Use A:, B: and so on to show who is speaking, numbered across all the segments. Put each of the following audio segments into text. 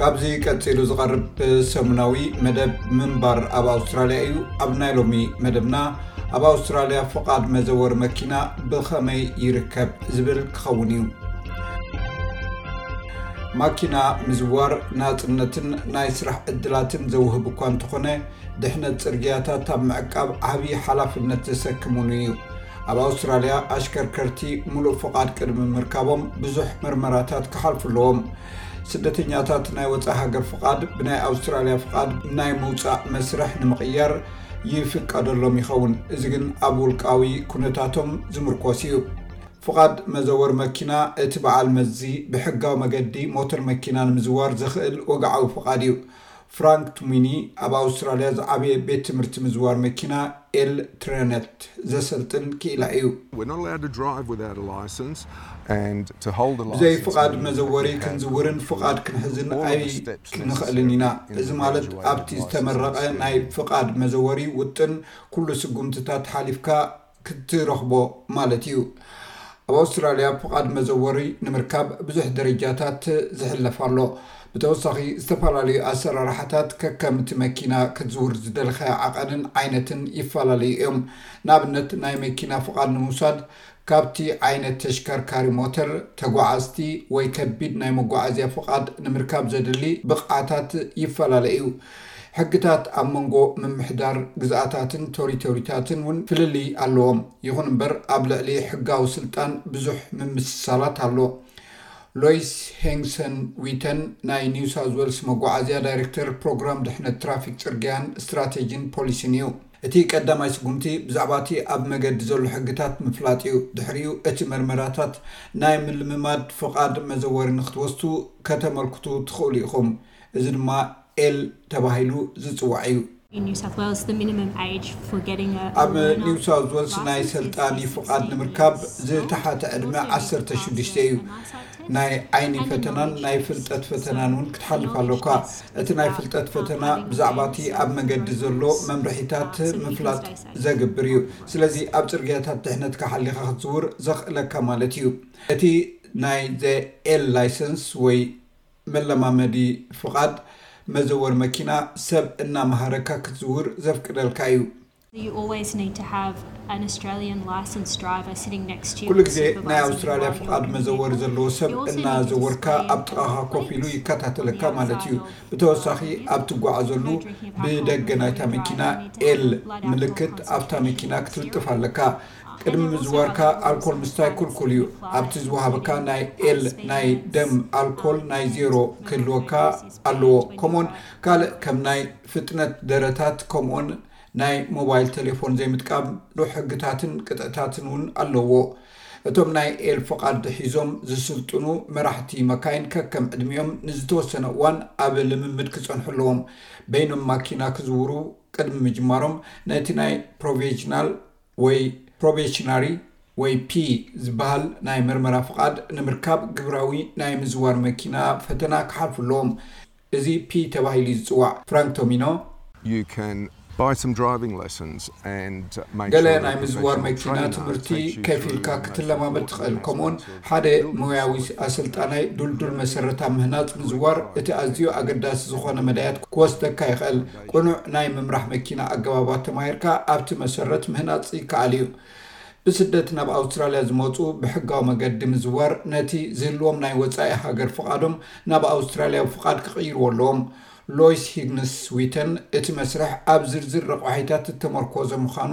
A: ካብዚ ቀፂሉ ዝቐርብ ሰሙናዊ መደብ ምንባር ኣብ ኣውስትራሊያ እዩ ኣብ ናይ ሎሚ መደብና ኣብ ኣውስትራሊያ ፍቓድ መዘወር መኪና ብኸመይ ይርከብ ዝብል ክኸውን እዩ ማኪና ምዝዋር ናፅነትን ናይ ስራሕ ዕድላትን ዘውህብ እኳ እንተኾነ ድሕነት ጽርግያታት ኣብ ምዕቃብ ዓብዪ ሓላፍነት ዘሰክም እውን እዩ። ኣብ ኣውስትራልያ ኣሽከርከርቲ ምሉእ ፍቓድ ቅድሚ ምርካቦም ብዙሕ ምርመራታት ክሓልፉ ኣለዎም። ስደተኛታት ናይ ወጻኢ ሃገር ፍቓድ ብናይ ኣውስትራልያ ፍቓድ ናይ ምውጻእ መስርሕ ንምቕያር ይፍቀደሎም ይኸውን፣ እዚ ግን ኣብ ውልቃዊ ኩነታቶም ዝምርኮስ እዩ። ፍቓድ መዘወሪ መኪና፣ እቲ በዓል መዚ ብሕጋዊ መገዲ ሞተር መኪና ንምዝዋር ዘኽእል ወግዓዊ ፍቓድ እዩ። ፍራንክ ትሙኒ ኣብ ኣውስትራልያ ዝዓበየ ቤት ትምህርቲ ምዝዋር መኪና ኤል ትረነት ዘሰልጥን ክኢላ እዩ። ብዘይ ፍቓድ መዘወሪ ክንዝውርን ፍቓድ ክንሕዝን ኣይንኽእልን ኢና። እዚ ማለት ኣብቲ ዝተመረቐ ናይ ፍቓድ መዘወሪ ውጥን ኩሉ ስጉምትታት ሓሊፍካ ክትረኽቦ ማለት እዩ። ኣብ ኣውስትራልያ ፍቓድ መዘወሪ ንምርካብ ብዙሕ ደረጃታት ዝሕለፍ ኣሎ። ብተወሳኺ ዝተፈላለዩ ኣሰራርሓታት ከከም እቲ መኪና ክትዝውር ዝደለኻዮ ዓቐንን ዓይነትን ይፈላለዩ እዮም። ንኣብነት ናይ መኪና ፍቓድ ንምውሳድ ካብቲ ዓይነት ተሽከርካሪ ሞተር ተጓዓዝቲ ወይ ከቢድ ናይ መጓዓዝያ ፍቓድ ንምርካብ ዘድሊ ብቕዓታት ይፈላለ እዩ። ሕግታት ኣብ መንጎ ምምሕዳር ግዝኣታትን ቶሪቶሪታትን እውን ፍልልይ ኣለዎም። ይኹን እምበር ኣብ ልዕሊ ሕጋዊ ስልጣን ብዙሕ ምምስሳላት ኣሎ። ሎይስ ሄንግሰን ዊተን ናይ ኒው ሳውዝ ዌልስ መጓዓዝያ ዳይሬክተር ፕሮግራም ድሕነት ትራፊክ ጽርግያን ስትራቴጂን ፖሊሲን እዩ። እቲ ቀዳማይ ስጉምቲ ብዛዕባ እቲ ኣብ መገዲ ዘሎ ሕግታት ምፍላጥ እዩ። ድሕሪኡ እቲ መርመራታት ናይ ምልምማድ ፍቓድ መዘወሪ ንክትወስዱ ከተመልክቱ ትኽእሉ ኢኹም። እዚ ድማ ኤል ተባሂሉ ዝጽዋዕ እዩ። ኣብ ኒው ሳውዝ ወልስ ናይ ሰልጣኒ ፍቓድ ንምርካብ ዝተሓተ ዕድመ ዓሰርተ ሽዱሽተ እዩ። ናይ ዓይኒ ፈተናን ናይ ፍልጠት ፈተናን እውን ክትሓልፍ ኣሎካ። እቲ ናይ ፍልጠት ፈተና ብዛዕባ እቲ ኣብ መገዲ ዘሎ መምርሒታት ምፍላጥ ዘግብር እዩ፣ ስለዚ ኣብ ጽርግያታት ድሕነትካ ሓሊኻ ክትዝውር ዘኽእለካ ማለት እዩ። እቲ ናይ The L Licence ወይ። መለማመዲ ፍቓድ መዘወር መኪና ሰብ እናመሃረካ ክትዝውር ዘፍቅደልካ እዩ። ኩሉ ግዜ ናይ ኣውስትራልያ ፍቓድ መዘወር ዘለዎ ሰብ እናዘወርካ ኣብ ጥቓኻ ኮፍ ኢሉ ይከታተለካ ማለት እዩ። ብተወሳኺ ኣብ ትጓዓዘሉ ብደገ ናይታ መኪና ኤል ምልክት ኣብታ መኪና ክትልጥፍ ኣለካ። ቅድሚ ምዝዋርካ ኣልኮል ምስታይ ኩልኩል እዩ። ኣብቲ ዝወሃበካ ናይ ኤል ናይ ደም ኣልኮል ናይ ዜሮ ክህልወካ ኣለዎ ከምኡውን ካልእ ከም ናይ ፍጥነት ደረታት ከምኡውን ናይ ሞባይል ተሌፎን ዘይምጥቃም ዶ ሕግታትን ቅጥዕታትን እውን ኣለዎ። እቶም ናይ ኤል ፍቓድ ሒዞም ዝስልጥኑ መራሕቲ መካይን ከከም ዕድሚኦም ንዝተወሰነ እዋን ኣብ ልምምድ ክጸንሑ ኣለዎም። በይኖም ማኪና ክዝውሩ ቅድሚ ምጅማሮም ነቲ ናይ ፕሮቬዥናል ወይ ፕሮቤሽናሪ ወይ ፒ ዝበሃል ናይ መርመራ ፍቓድ ንምርካብ ግብራዊ ናይ ምዝዋር መኪና ፈተና ክሓልፉ ኣለዎም። እዚ ፒ ተባሂሉ እዩ ዝጽዋዕ። ፍራንክቶሚኖ። ገለ ናይ ምዝዋር መኪና ትምህርቲ ከፊልካ ክትለማመድ ትኽእል፣ ከምኡውን ሓደ ሞያዊ ኣሰልጣናይ ድልዱል መሰረት ኣብ ምህናጽ ምዝዋር እቲ ኣዝዩ ኣገዳሲ ዝኾነ መዳያት ክወስደካ ይኽእል። ቅኑዕ ናይ ምምራሕ መኪና ኣገባባት ተማሂርካ ኣብቲ መሰረት ምህናጽ ይከኣል እዩ። ብስደት ናብ ኣውስትራልያ ዝመጹ ብሕጋዊ መገዲ ምዝዋር ነቲ ዝህልዎም ናይ ወጻኢ ሃገር ፍቓዶም ናብ ኣውስትራልያዊ ፍቓድ ክቕይርዎ ኣለዎም። ሎይስ ሂግንስ-ስዊተን እቲ መስርሕ ኣብ ዝርዝር ረቋሒታት እተመርኮዘ ምዃኑ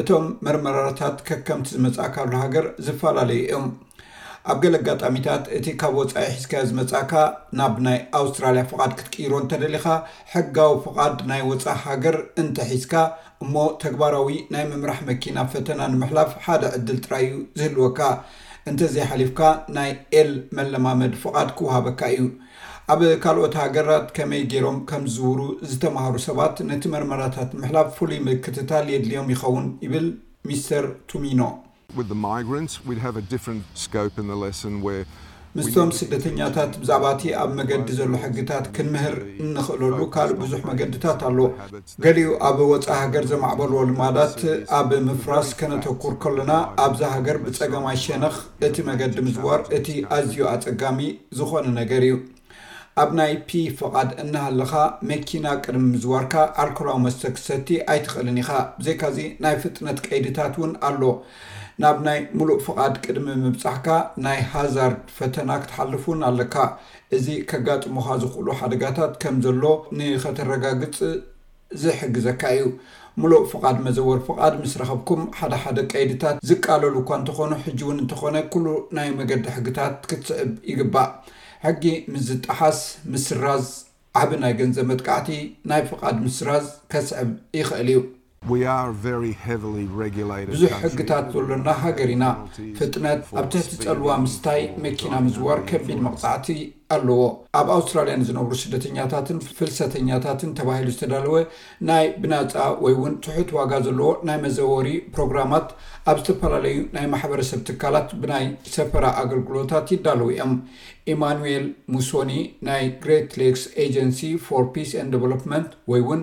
A: እቶም መርመራታት ከከምቲ ዝመጻእካሉ ሃገር ዝፈላለዩ እዮም። ኣብ ገለ ኣጋጣሚታት እቲ ካብ ወጻኢ ሒዝካዮ ዝመጻእካ ናብ ናይ ኣውስትራልያ ፍቓድ ክትቅይሮ እንተደሊኻ ሕጋዊ ፍቓድ ናይ ወጻኢ ሃገር እንተሒዝካ እሞ ተግባራዊ ናይ ምምራሕ መኪና ፈተና ንምሕላፍ ሓደ ዕድል ጥራይ እዩ ዝህልወካ። እንተዘይሓሊፍካ ናይ ኤል መለማመዲ ፍቓድ ክወሃበካ እዩ። ኣብ ካልኦት ሃገራት ከመይ ገይሮም ከም ዝዝውሩ ዝተማህሩ ሰባት ነቲ መርመራታት ምሕላፍ ፍሉይ ምክትታል የድልዮም ይኸውን ይብል ሚስተር ቱሚኖ። ምስቶም ስደተኛታት ብዛዕባ እቲ ኣብ መገዲ ዘሎ ሕግታት ክንምህር እንኽእለሉ ካልእ ብዙሕ መገድታት ኣሎ። ገሊኡ ኣብ ወጻኢ ሃገር ዘማዕበልዎ ልማዳት ኣብ ምፍራስ ከነተኩር ከሎና፣ ኣብዛ ሃገር ብጸገማይ ሸነኽ እቲ መገዲ ምዝዋር እቲ ኣዝዩ ኣጸጋሚ ዝኾነ ነገር እዩ። ኣብ ናይ ፒ ፍቓድ እናሃለኻ መኪና ቅድሚ ምዝዋርካ ኣልኮላዊ መስተ ክትሰቲ ኣይትኽእልን ኢኻ። ብዘይካዚ ናይ ፍጥነት ቀይድታት እውን ኣሎ። ናብ ናይ ምሉእ ፍቓድ ቅድሚ ምብጻሕካ ናይ ሃዛርድ ፈተና ክትሓልፍ እውን ኣለካ። እዚ ከጋጥሙኻ ዝኽእሉ ሓደጋታት ከም ዘሎ ንኸተረጋግጽ፣ ዝሕግዘካ እዩ። ምሉእ ፍቓድ መዘወር ፍቓድ ምስ ረኸብኩም፣ ሓደ ሓደ ቀይድታት ዝቃለሉ እኳ እንተኾኑ፣ ሕጂ እውን እንተኾነ ኩሉ ናይ መገዲ ሕግታት ክትስዕብ ይግባእ። ሕጊ ምስ ዝጠሓስ፣ ምስራዝ ዓቢ ናይ ገንዘብ መጥቃዕቲ፣ ናይ ፍቓድ ምስራዝ፣ ከስዕብ ይኸእል እዩ። ብዙሕ ሕግታት ዘሎና ሃገር ኢና። ፍጥነት ኣብ ትሕቲ ጸልዋ ምስታይ መኪና ምዝዋር ከቢድ መቕጻዕቲ ኣለዎ። ኣብ ኣውስትራልያ ንዝነብሩ ስደተኛታትን ፍልሰተኛታትን ተባሂሉ ዝተዳለወ ናይ ብናጻ ወይ እውን ትሑት ዋጋ ዘለዎ ናይ መዘወሪ ፕሮግራማት ኣብ ዝተፈላለዩ ናይ ማሕበረሰብ ትካላት ብናይ ሰፈራ ኣገልግሎታት ይዳለዉ እዮም። ኢማኑኤል ሙሶኒ ናይ ግሬት ሌክስ ኤጀንሲ ፎር ፒስ ኤንድ ደቨሎፕመንት ወይ እውን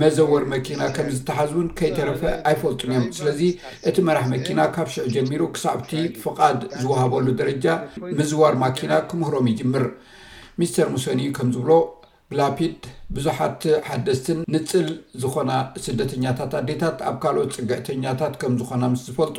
A: መዘወር መኪና ከም ዝተሓዝ እውን ከይተረፈ ኣይፈልጡን እዮም። ስለዚ እቲ መራሕ መኪና ካብ ሽዑ ጀሚሩ ክሳብ'ቲ ፍቓድ ዝወሃበሉ ደረጃ ምዝዋር ማኪና ክምህሮም ይጅምር። ሚስተር ሙሰኒ ከም ዝብሎ፣ ብላፒድ ብዙሓት ሓደስትን ንጽል ዝኾና ስደተኛታት ኣዴታት ኣብ ካልኦት ጽግዕተኛታት ከም ዝኾና ምስ ዝፈልጡ፣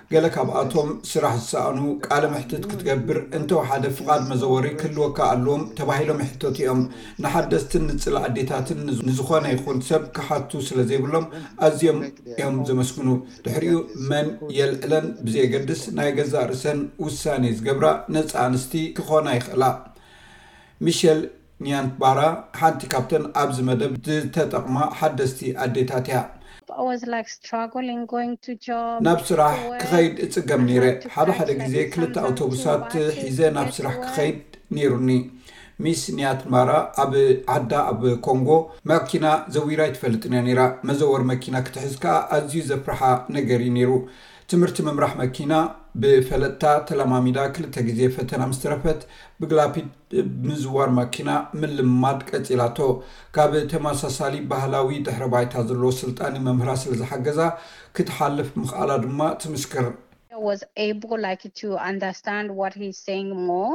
A: ገለ ካብኣቶም ስራሕ ዝሰኣኑ ቃለ መሕትት ክትገብር እንተወሓደ ፍቓድ መዘወሪ ክህልወካ ኣለዎም ተባሂሎም ይሕተቱ እዮም። ንሓደስትን ንጽል ኣዴታትን ንዝኾነ ይኹን ሰብ ክሓቱ ስለ ዘይብሎም ኣዝዮም እዮም ዘመስግኑ። ድሕሪኡ መን የልዕለን ብዘየገድስ ናይ ገዛእ ርእሰን ውሳኔ ዝገብራ ነጻ ኣንስቲ ክኾና ይኽእላ። ሚሸል። ኒያንትባራ ሓንቲ ካብተን ኣብዚ መደብ ዝተጠቕማ ሓደስቲ ኣዴታት እያ። ናብ ስራሕ ክኸይድ እጽገም ነይረ። ሓደ ሓደ ግዜ ክልተ ኣውቶቡሳት ሒዘ ናብ ስራሕ ክኸይድ ነይሩኒ። ሚስ ኒያትንባራ ኣብ ዓዳ ኣብ ኮንጎ ማኪና ዘዊራ ኣይትፈልጥን እያ ነይራ። መዘወሪ መኪና ክትሕዝ ከኣ ኣዝዩ ዘፍርሓ ነገር እዩ ነይሩ። ትምህርቲ ምምራሕ መኪና ብፈለጥታ ተለማሚዳ ክልተ ግዜ ፈተና ምስ ተረፈት ብግላፒድ ምዝዋር ማኪና ምልምማድ ቀጺላቶ። ካብ ተመሳሳሊ ባህላዊ ድሕረ ባይታ ዘለዎ ስልጣኒ መምህራ ስለ ዝሓገዛ ክትሓልፍ ምኽኣላ ድማ ትምስክር። I was able like to understand what he's saying more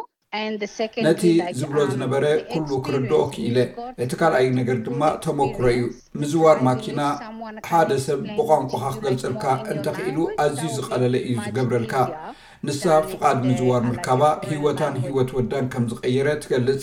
A: ነቲ ዝብሎ ዝነበረ ኩሉ ክርድኦ ክኢለ። እቲ ካልኣይ ነገር ድማ ተመኩሮ እዩ። ምዝዋር ማኪና ሓደ ሰብ ብቋንቋኻ ክገልጸልካ እንተኽኢሉ ኣዝዩ ዝቐለለ እዩ ዝገብረልካ። ንሳ ፍቓድ ምዝዋር ምርካባ ህይወታን ህይወት ወዳን ከም ዝቐየረ ትገልጽ።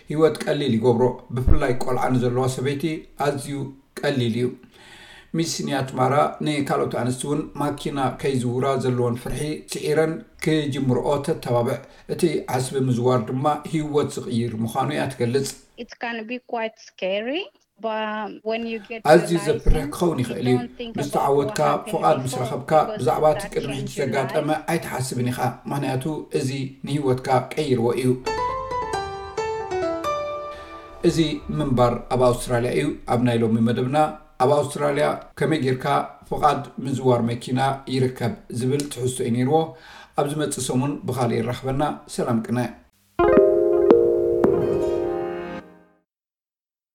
A: ህይወት ቀሊል ይገብሮ ብፍላይ ቆልዓ ንዘለዋ ሰበይቲ ኣዝዩ ቀሊል እዩ ሚስ ንያት ማራ ንካልኦት ኣንስቲ እውን ማኪና ከይዝውራ ዘለወን ፍርሒ ስዒረን ክጅምርኦ ተተባብዕ እቲ ዓስቢ ምዝዋር ድማ ህይወት ዝቕይር ምዃኑ እያ ትገልጽ። It can be quite scary ኣዝዩ ዘፍርሕ ክኸውን ይኽእል እዩ። ምስ ተዓወትካ፣ ፍቓድ ምስ ረኸብካ፣ ብዛዕባ እቲ ቅድሚ ሕጂ ዘጋጠመ ኣይትሓስብን ኢኻ፣ ምኽንያቱ እዚ ንህይወትካ ቀይርዎ እዩ። እዚ ምንባር ኣብ ኣውስትራልያ እዩ። ኣብ ናይ ሎሚ መደብና፣ ኣብ ኣውስትራልያ ከመይ ጌርካ ፍቓድ ምዝዋር መኪና ይርከብ ዝብል ትሕዝቶ እዩ ነይርዎ። ኣብ ዝመጽእ ሰሙን ብኻልእ የራኽበና። ሰላም ቅነ።